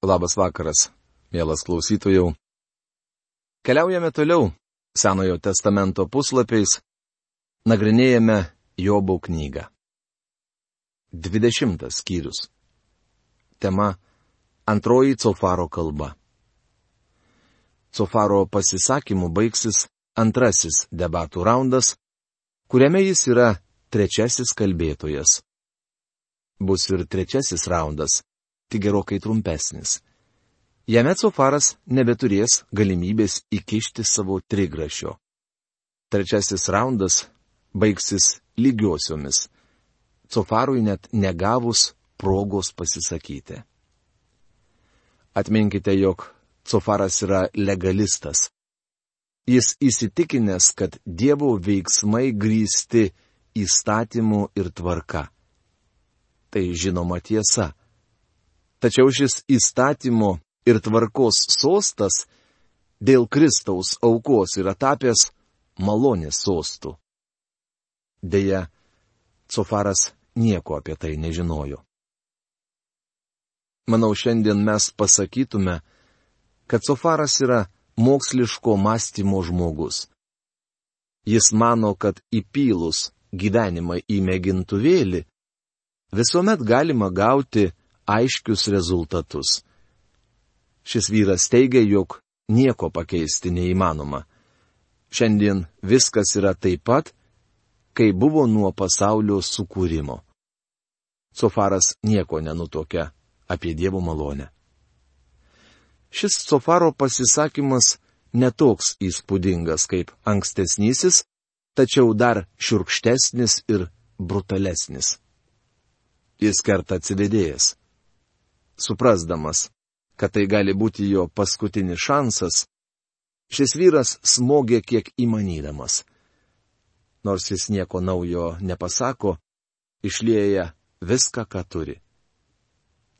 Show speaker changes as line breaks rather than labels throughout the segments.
Labas vakaras, mielas klausytojų. Keliaujame toliau Senojo testamento puslapiais, nagrinėjame Jobo knygą. 20 skyrius. Tema - antroji Cofaro kalba. Cofaro pasisakymu baigsis antrasis debatų raundas, kuriame jis yra trečiasis kalbėtojas. Bus ir trečiasis raundas, tik gerokai trumpesnis. Jame Cofaras nebeturės galimybės įkišti savo trigrašio. Trečiasis raundas baigsis lygiosiomis. Cofarui net negavus progos pasisakyti. Atminkite, jog Cofaras yra legalistas. Jis įsitikinęs, kad Dievo veiksmai grįsti įstatymu ir tvarka. Tai žinoma tiesa. Tačiau šis įstatymo ir tvarkos sostas dėl Kristaus aukos yra tapęs malonės sostų. Deja, Cofaras nieko apie tai nežinojo. Manau, šiandien mes pasakytume, kad Cofaras yra moksliško mąstymo žmogus. Jis mano, kad įpylus gyvenimą į mėgintuvėlį, visuomet galima gauti aiškius rezultatus. Šis vyras teigia, jog nieko pakeisti neįmanoma. Šiandien viskas yra taip pat, kai buvo nuo pasaulio sukūrimo. Sofaras nieko nenutokia apie Dievo malonę. Šis Sofaro pasisakymas netoks įspūdingas kaip ankstesnysis, tačiau dar širkštesnis ir brutalesnis. Jis kerta atsivedėjęs suprasdamas, kad tai gali būti jo paskutinis šansas, šis vyras smogė kiek įmanydamas. Nors jis nieko naujo nepasako, išlėja viską, ką turi.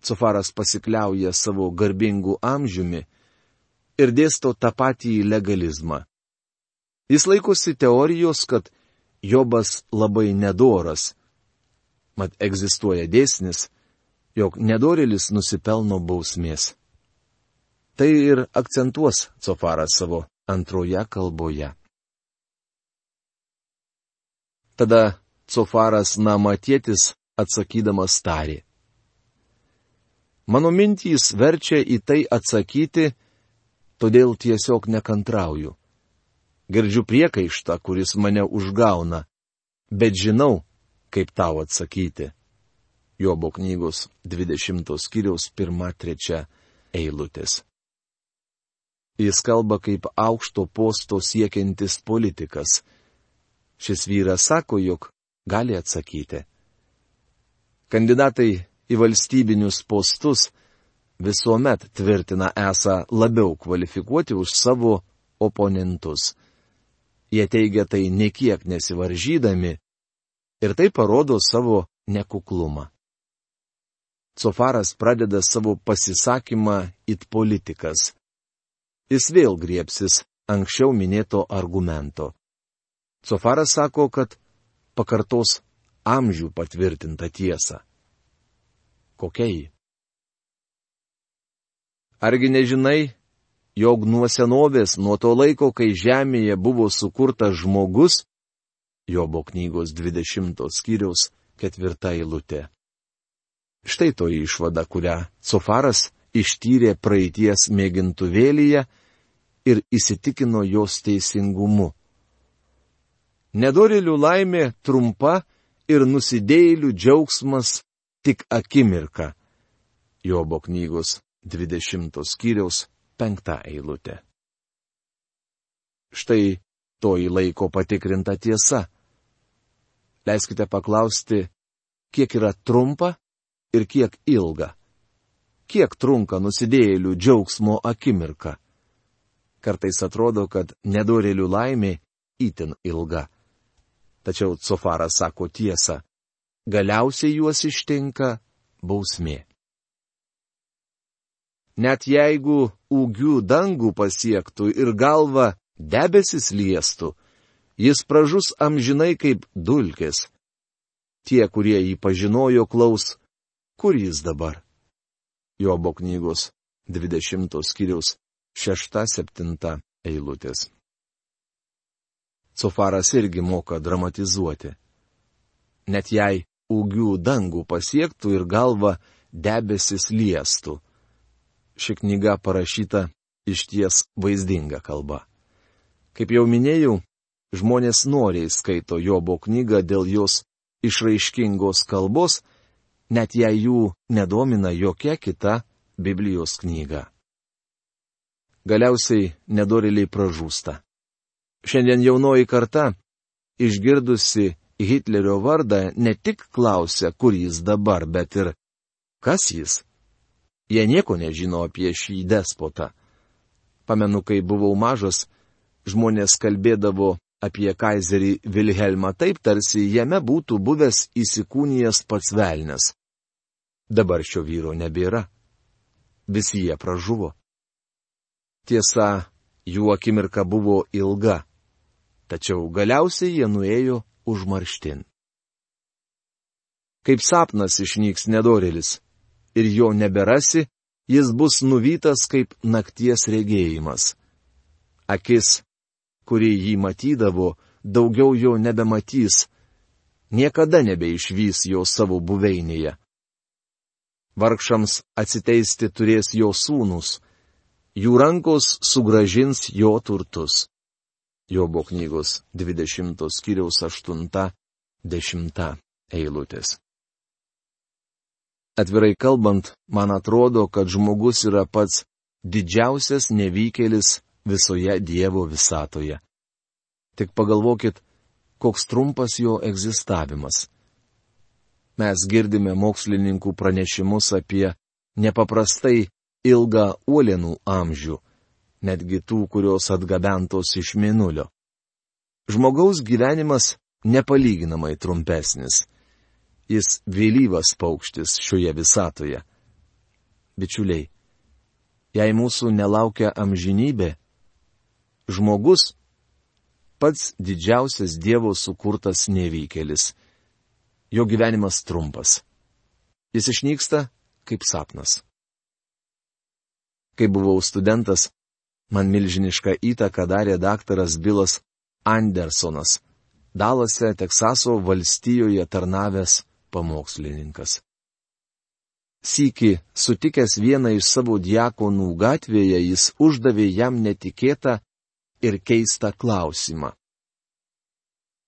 Cofaras pasikliauja savo garbingų amžiumi ir dėsto tą patį legalizmą. Jis laikosi teorijos, kad Jobas labai nedoras. Mat egzistuoja dėsnis, jog nedorėlis nusipelno bausmės. Tai ir akcentuos Cofaras savo antroje kalboje. Tada Cofaras namatėtis atsakydamas tarė. Mano mintys verčia į tai atsakyti, todėl tiesiog nekantrauju. Girdžiu priekaištą, kuris mane užgauna, bet žinau, kaip tau atsakyti. Jobo knygos 20 skyriaus 1-3 eilutės. Jis kalba kaip aukšto posto siekiantis politikas. Šis vyras sako, jog gali atsakyti. Kandidatai į valstybinius postus visuomet tvirtina esą labiau kvalifikuoti už savo oponentus. Jie teigia tai nekiek nesivaržydami ir tai parodo savo nekuklumą. Cofaras pradeda savo pasisakymą it politikas. Jis vėl griepsis anksčiau minėto argumento. Cofaras sako, kad pakartos amžių patvirtintą tiesą. Kokia ji? Argi nežinai, jog nuo senovės, nuo to laiko, kai Žemėje buvo sukurtas žmogus, Jobo knygos 20 skyriaus ketvirta eilutė. Štai toji išvada, kurią Sofaras ištyrė praeities mėgintuvėlyje ir įsitikino jos teisingumu. Nedorėlių laimė trumpa ir nusidėjėlių džiaugsmas tik akimirka. Jobo knygos 20 skyriaus 5 eilutė. Štai toji laiko patikrinta tiesa. Leiskite paklausti, kiek yra trumpa ir kiek ilga. Kiek trunka nusidėjėlių džiaugsmo akimirka. Kartais atrodo, kad nedorėlių laimė itin ilga. Tačiau Cofaras sako tiesą. Galiausiai juos ištinka bausmė. Net jeigu ūgių dangų pasiektų ir galva debesis liestų, jis pražus amžinai kaip dulkės. Tie, kurie jį pažinojo, klaus, kur jis dabar? Jobo knygos 20 skyriaus 6-7 eilutės. Cofaras irgi moka dramatizuoti. Net jei ūgių dangų pasiektų ir galva debesis liestų. Ši knyga parašyta iš ties vaizdinga kalba. Kaip jau minėjau, žmonės noriai skaito Jobo knygą dėl jos išraiškingos kalbos, net jei jų nedomina jokia kita Biblijos knyga. Galiausiai nedoriliai pražūsta. Šiandien jaunoji karta, išgirdusi Hitlerio vardą, ne tik klausia, kur jis dabar, bet ir kas jis. Jie nieko nežino apie šį despotą. Pamenu, kai buvau mažas, žmonės kalbėdavo apie kaiserį Vilhelmą taip, tarsi jame būtų buvęs įsikūnijęs pats velnas. Dabar šio vyro nebėra. Visi jie pražuvo. Tiesa, jų akimirka buvo ilga, tačiau galiausiai jie nuėjo užmarštin. Kaip sapnas išnyks nedorėlis ir jo neberasi, jis bus nuvytas kaip nakties regėjimas. Akis, kuri jį matydavo, daugiau jo nebematys, niekada nebeišvys jo savo buveinėje. Vargšams atsiteisti turės jo sūnus, jų rankos sugražins jo turtus. Jobo knygos 20 skyriaus 8-10 eilutės. Atvirai kalbant, man atrodo, kad žmogus yra pats didžiausias nevykėlis visoje Dievo visatoje. Tik pagalvokit, koks trumpas jo egzistavimas mes girdime mokslininkų pranešimus apie nepaprastai ilgą uolienų amžių, netgi tų, kurios atgabentos iš minulio. Žmogaus gyvenimas nepalyginamai trumpesnis. Jis vėlyvas paukštis šioje visatoje. Bičiuliai, jei mūsų nelaukia amžinybė, žmogus pats didžiausias Dievo sukurtas nevykėlis jo gyvenimas trumpas. Jis išnyksta kaip sapnas. Kai buvau studentas, man milžinišką įtaką darė daktaras Bilas Andersonas, Dalase, Teksaso valstijoje tarnavęs pamokslininkas. Sykį, sutikęs vieną iš savo diakonų gatvėje, jis uždavė jam netikėtą ir keistą klausimą.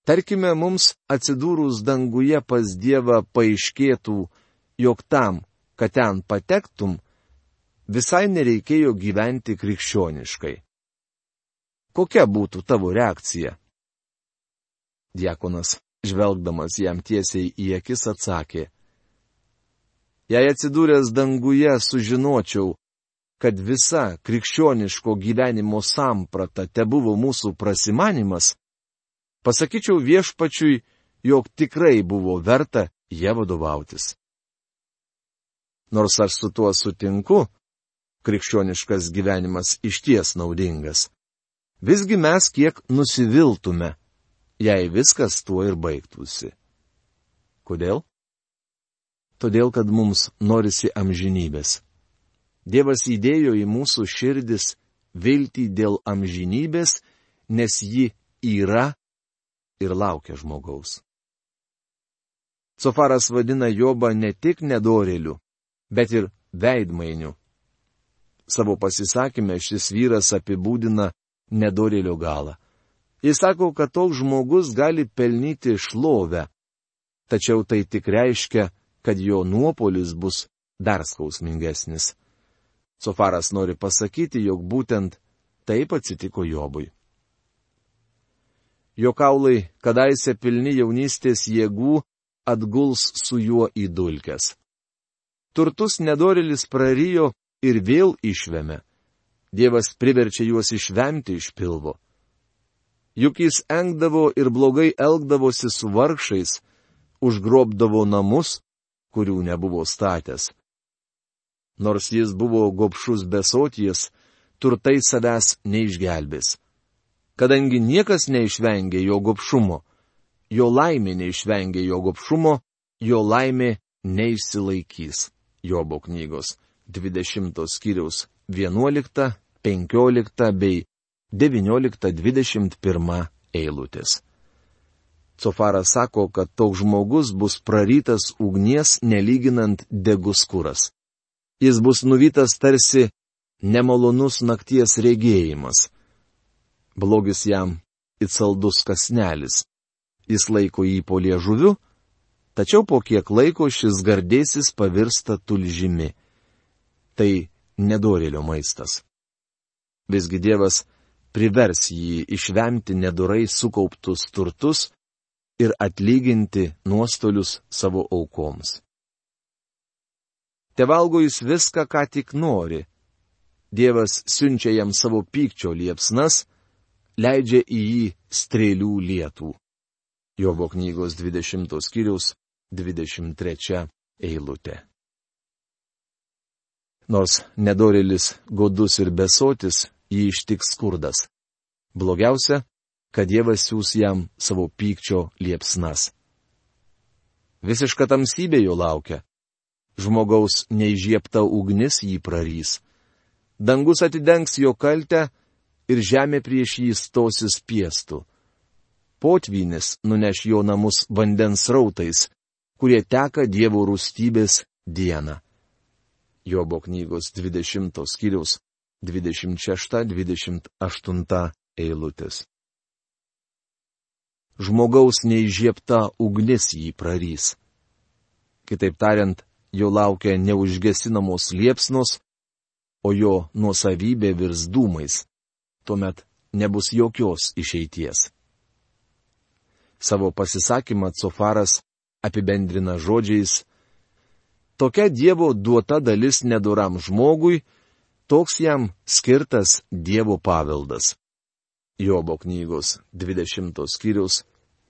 Tarkime, mums atsidūrus danguje pas Dievą paaiškėtų, jog tam, kad ten patektum, visai nereikėjo gyventi krikščioniškai. Kokia būtų tavo reakcija? Diekonas, žvelgdamas jam tiesiai į akis, atsakė. Jei atsidūręs danguje sužinočiau, kad visa krikščioniško gyvenimo samprata te buvo mūsų prasimanimas, pasakyčiau viešpačiui, jog tikrai buvo verta jie vadovautis. Nors aš su tuo sutinku, krikščioniškas gyvenimas išties naudingas. Visgi mes kiek nusiviltume, jei viskas tuo ir baigtųsi. Kodėl? Todėl, kad mums norisi amžinybės. Dievas įdėjo į mūsų širdis viltį dėl amžinybės, nes ji yra ir laukia žmogaus. Sofaras vadina Jobą ne tik nedorėliu, bet ir veidmainiu. Savo pasisakymę šis vyras apibūdina nedorėlio galą. Jis sako, kad toks žmogus gali pelnyti šlovę, tačiau tai tik reiškia, kad jo nuopolis bus dar skausmingesnis. Sofaras nori pasakyti, jog būtent taip atsitiko Jobui. Jo kaulai, kadaise pilni jaunystės jėgų, atguls su juo į dulkes. Turtus nedorilis prarijo ir vėl išvemė. Dievas priverčia juos išvemti iš pilvo. Juk jis engdavo ir blogai elgdavosi su vargšais, užgrobdavo namus, kurių nebuvo statęs. Nors jis buvo gopšus besoties, turtai savęs neišgelbės kadangi niekas neišvengė jo gopšumo. Jo laimė neišvengė jo gopšumo, jo laimė neišsilaikys. Jobo knygos 20 skyriaus 11, 15 bei 19-21 eilutės. Cofaras sako, kad toks žmogus bus prarytas ugnies nelyginant degus kuras. Jis bus nuvytas tarsi nemalonus nakties regėjimas. Blogis jam įtsaldus kasnelis. Jis laiko jį po liežuviu, tačiau po kiek laiko šis gardėsis pavirsta tulžimi. Tai nedorėlio maistas. Visgi Dievas privers jį išvemti nedurai sukauptus turtus ir atlyginti nuostolius savo aukoms. Te valgo jis viską, ką tik nori. Dievas siunčia jam savo pykčio liepsnas, leidžia į jį strėlių lietų. Jobo knygos 20 skyriaus 23 eilutė. Nors nedorėlis, godus ir besotis, jį ištiks skurdas. Blogiausia, kad Dievas siūs jam savo pykčio liepsnas. Visiška tamsybė jo laukia. Žmogaus neižiepta ugnis jį prarys. Dangus atidengs jo kaltę ir žemė prieš jį stosis piestų. Potvynis nuneš jo namus vandens rautais, kurie teka Dievo rūstybės dieną. Jobo knygos 20 skyriaus 26-28 eilutės. Žmogaus neižiepta ugnis jį prarys. Kitaip tariant, jo laukia neužgesinamos liepsnos, o jo nuosavybė virs dūmais. Tuomet nebus jokios išeities. Savo pasisakymą Cofaras apibendrina žodžiais Tokia Dievo duota dalis neduram žmogui, toks jam skirtas Dievo paveldas. Jobo knygos 20 skyrius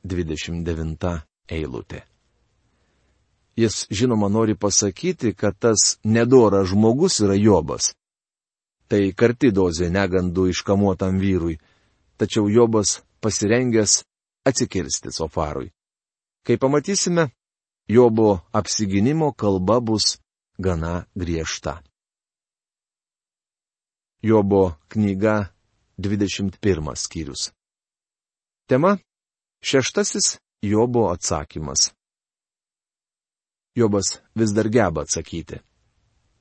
29 eilutė. Jis žinoma nori pasakyti, kad tas nedoras žmogus yra Jobas. Tai karti dozė negandų iškamuotam vyrui, tačiau Jobas pasirengęs atsikirsti Sofarui. Kai pamatysime, Jobo apsiginimo kalba bus gana griežta. Jobo knyga 21 skyrius. Tema - šeštasis Jobo atsakymas. Jobas vis dar geba atsakyti.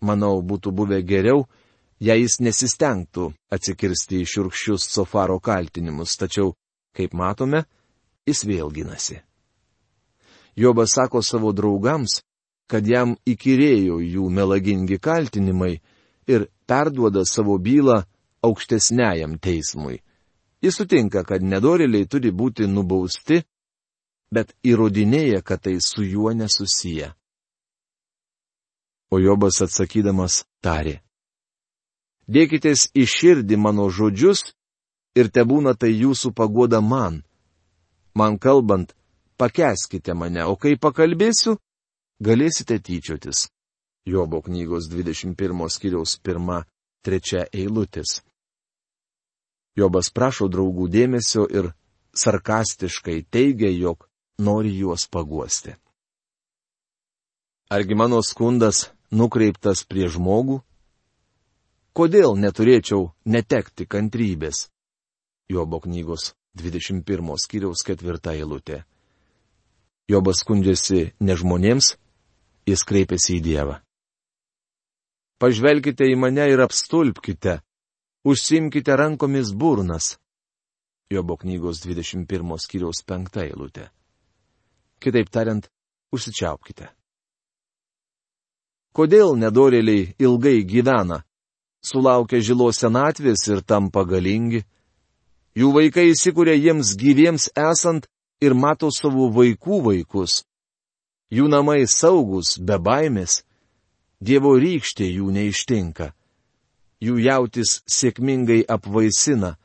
Manau, būtų buvę geriau, jei jis nesistengtų atsikirsti į širkščius Sofaro kaltinimus, tačiau, kaip matome, jis vėl ginasi. Jobas sako savo draugams, kad jam įkyrėjo jų melagingi kaltinimai ir perduoda savo bylą aukštesniajam teismui. Jis sutinka, kad nedoriliai turi būti nubausti, bet įrodinėja, kad tai su juo nesusiję. O Jobas atsakydamas tarė. Dėkitės į širdį mano žodžius ir te būna tai jūsų pagoda man. Man kalbant, pakeskite mane, o kai pakalbėsiu, galėsite tyčiotis. Jobo knygos 21 skyriaus 1-3 eilutės. Jobas prašo draugų dėmesio ir sarkastiškai teigia, jog nori juos paguosti. Argi mano skundas nukreiptas prie žmogų? Kodėl neturėčiau netekti kantrybės? Jobo knygos 21 skyriaus 4 eilutė. Jobas skundžiasi ne žmonėms, jis kreipiasi į Dievą. Pažvelkite į mane ir apstulpkite, užsimkite rankomis burnas. Jobo knygos 21 skyriaus 5 eilutė. Kitaip tariant, užsičiaupkite. Kodėl nedorėliai ilgai gyvena, sulaukia žilos senatvės ir tampa galingi? Jų vaikai įsikūrė jiems gyviems esant ir mato savo vaikų vaikus. Jų namai saugus, be baimės, Dievo rykštė jų neištinka. Jų jautis sėkmingai apvaisina,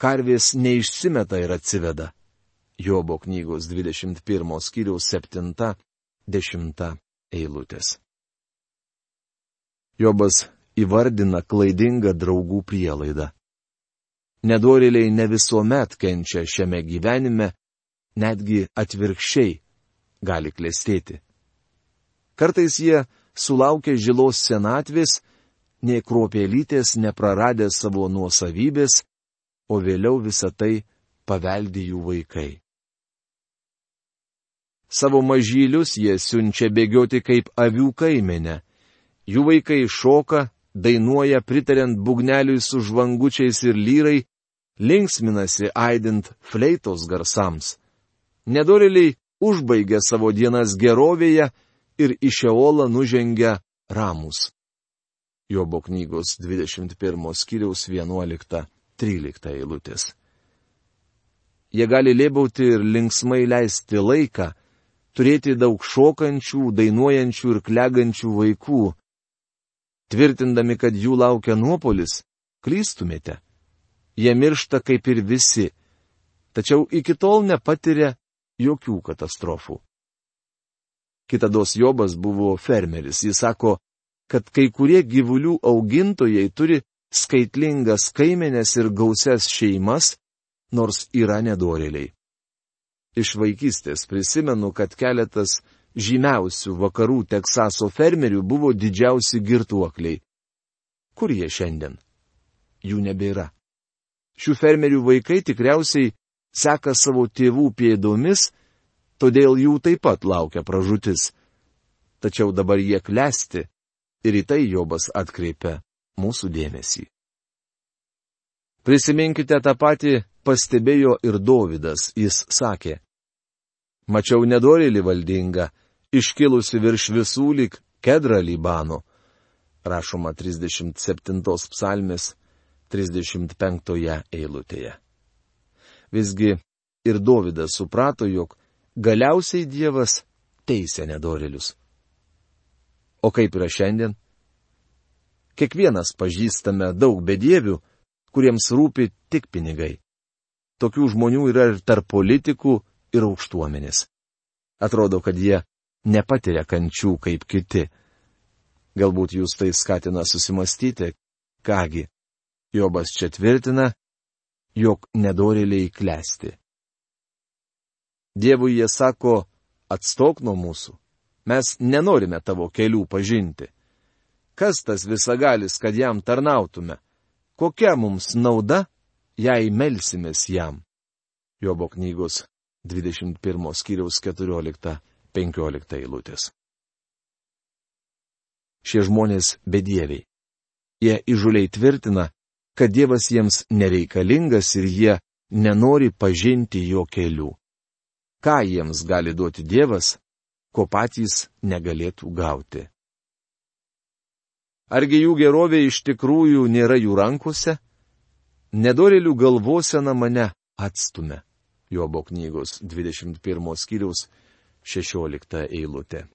karvės neišsimeta ir atsiveda. Jobo knygos 21 skyriaus 7-10 eilutės. Jobas įvardina klaidingą draugų prielaidą. Nedorėliai ne visuomet kenčia šiame gyvenime, netgi atvirkščiai gali klėstėti. Kartais jie sulaukia žilos senatvės, nei kruopėlytės nepraradė savo nuosavybės, o vėliau visą tai paveldi jų vaikai. Savo mažylius jie siunčia bėgioti kaip avių kaimenę. Jų vaikai šoka, dainuoja pritariant bugneliui su žvangučiais ir lyrai, linksminasi aidint fleitos garsams. Nedoriliai užbaigia savo dienas gerovėje ir iš Eolą nužengia ramus. Jobo knygos 21 skyriaus 11-13 eilutės. Jie gali lėbauti ir linksmai leisti laiką, turėti daug šokančių, dainuojančių ir klegančių vaikų. Tvirtindami, kad jų laukia nuopolis, klystumėte. Jie miršta kaip ir visi, tačiau iki tol nepatiria jokių katastrofų. Kitados Jobas buvo fermeris. Jis sako, kad kai kurie gyvulių augintojai turi skaitlingas kaimenės ir gausias šeimas, nors yra nedorėliai. Iš vaikystės prisimenu, kad keletas žymiausių vakarų Teksaso fermerių buvo didžiausi girtuokliai. Kur jie šiandien? Jų nebėra. Šių fermerių vaikai tikriausiai seka savo tėvų pėdomis, todėl jų taip pat laukia pražutis. Tačiau dabar jie klesti ir į tai Jobas atkreipia mūsų dėmesį. Prisiminkite tą patį pastebėjo ir Dovydas, jis sakė. Mačiau nedorėlį valdingą, iškilusi virš visų lik kedra Libano. Rašoma 37 psalmės 35 eilutėje. Visgi ir Dovydas suprato, jog galiausiai Dievas teisė nedorėlius. O kaip yra šiandien? Kiekvienas pažįstame daug bedievių, kuriems rūpi tik pinigai. Tokių žmonių yra ir tarp politikų, ir aukštuomenės. Atrodo, kad jie nepatiria kančių kaip kiti. Galbūt jūs tai skatina susimastyti, kągi. Jobas čia tvirtina, jog nedorėliai klesti. Dievui jie sako, atstok nuo mūsų. Mes nenorime tavo kelių pažinti. Kas tas visagalis, kad jam tarnautume? Kokia mums nauda, jei melsimės jam? Jobo knygos 21 skyriaus 14-15 eilutės. Šie žmonės bedieviai. Jie įžuliai tvirtina, kad Dievas jiems nereikalingas ir jie nenori pažinti jo kelių. Ką jiems gali duoti Dievas, ko patys negalėtų gauti? Argi jų gerovė iš tikrųjų nėra jų rankose? Nedorėlių galvosena mane atstumia. Jobo knygos 21 skyriaus 16 eilutė.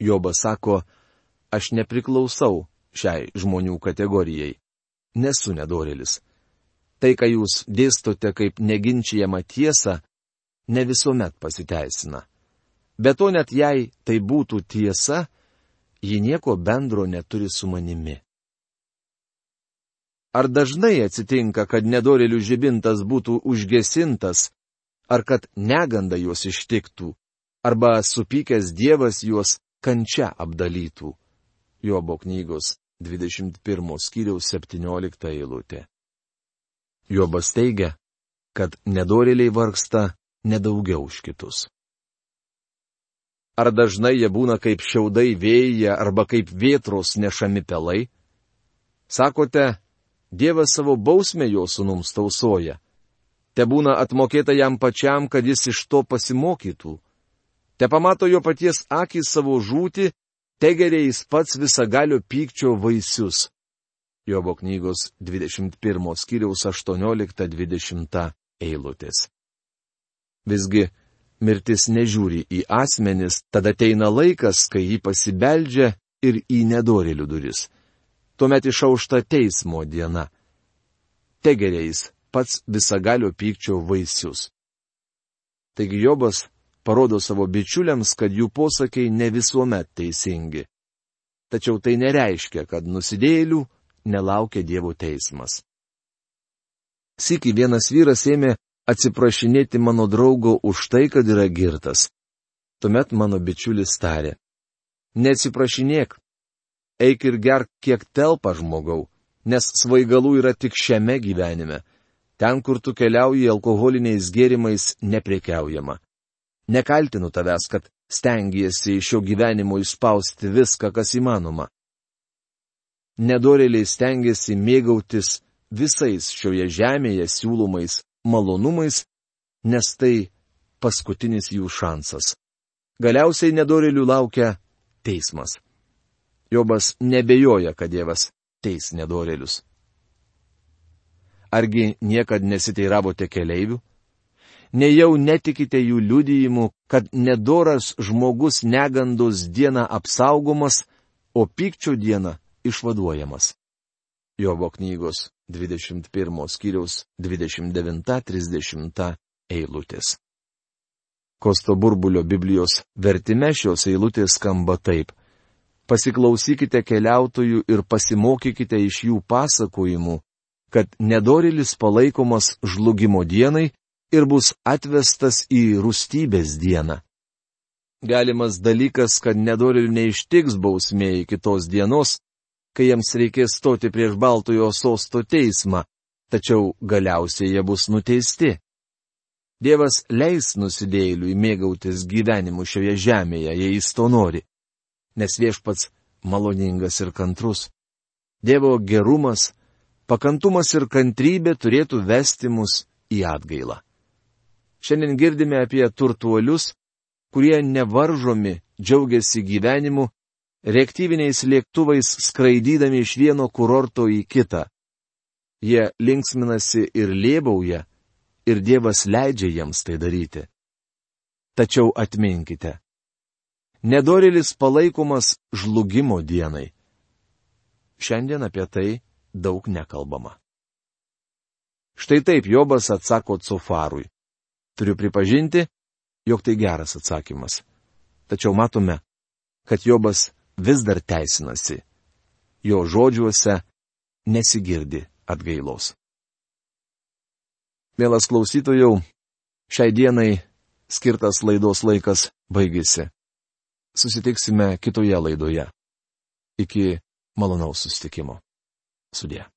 Jobas sako, aš nepriklausau šiai žmonių kategorijai nesu nedorėlis. Tai, ką jūs dėstote kaip neginčiamą tiesą, ne visuomet pasiteisina. Be to net jei tai būtų tiesa, ji nieko bendro neturi su manimi. Ar dažnai atsitinka, kad nedorėlių žibintas būtų užgesintas, ar kad neganda juos ištiktų, arba supykęs Dievas juos kančia apdalytų? Jobo knygos 21 skyriaus 17 eilutė. Jobas teigia, kad nedorėliai vargsta nedaugiau už kitus. Ar dažnai jie būna kaip šiaudai vėjyje arba kaip vėtros nešami pelai? Sakote, Dievas savo bausmę jo sunums tausoja. Te būna atmokėta jam pačiam, kad jis iš to pasimokytų. Te pamato jo paties akis savo žūti tegeria jis pats visagalio pykčio vaisius. Jobo knygos 21 skyriaus 18-20 eilutės. Visgi, mirtis nežiūri į asmenis, tada ateina laikas, kai jį pasibeldžia ir į nedorėlių duris. Tuomet išaušta teismo diena. Tegeria jis pats visagalio pykčio vaisius. Taigi Jobas parodo savo bičiuliams, kad jų posakiai ne visuomet teisingi. Tačiau tai nereiškia, kad nusidėlių nelaukia Dievo teismas. Siki vienas vyras ėmė atsiprašinėti mano draugo už tai, kad yra girtas. Tuomet mano bičiulis tarė. Neatsiprašinėk. eik ir gerk kiek telpa žmogau, nes svaigalų yra tik šiame gyvenime. Ten, kur tu keliauji alkoholiniais gėrimais, neprekiaujama. Nekaltinu tavęs, kad stengiasi iš šio gyvenimo išspausti viską, kas įmanoma. Nedorėliai stengiasi mėgautis visais šioje žemėje siūlomais malonumais, nes tai paskutinis jų šansas. Galiausiai nedorėlių laukia teismas. Jobas nebejoja, kad Dievas teis nedorėlius. Argi niekad nesiteiravote keleivių? Nejau netikite jų liudijimu, kad nedoras žmogus negandos dieną apsaugomas, o pykčio dieną išvaduojamas. Jobo knygos 21 skyriaus 29-30 eilutės. Kosto burbulio Biblijos vertime šios eilutės skamba taip. Pasiklausykite keliautojų ir pasimokykite iš jų pasakojimų, kad nedorilis palaikomas žlugimo dienai ir bus atvestas į rūstybės dieną. Galimas dalykas, kad nedorilių neištiks bausmė iki tos dienos, kai jiems reikės stoti prieš Baltojo sosto teismą, tačiau galiausiai jie bus nuteisti. Dievas leis nusidėjėliui mėgautis gyvenimu šioje žemėje, jei jis to nori. Nes viešpats maloningas ir kantrus. Dievo gerumas, pakantumas ir kantrybė turėtų vesti mus į atgailą. Šiandien girdime apie turtuolius, kurie nevaržomi džiaugiasi gyvenimu, reaktyviniais lėktuvais skraidydami iš vieno kurorto į kitą. Jie linksminasi ir lėbauja, ir Dievas leidžia jiems tai daryti. Tačiau atminkite. Nedorėlis palaikomas žlugimo dienai. Šiandien apie tai daug nekalbama. Štai taip Jobas atsako Cofarui. Turiu pripažinti, jog tai geras atsakymas. Tačiau matome, kad Jobas vis dar teisinasi. Jo žodžiuose nesigirdi atgailos. Mielas klausytojau, šiai dienai skirtas laidos laikas baigėsi. Susitiksime kitoje laidoje. Iki malonaus susitikimo. Судья.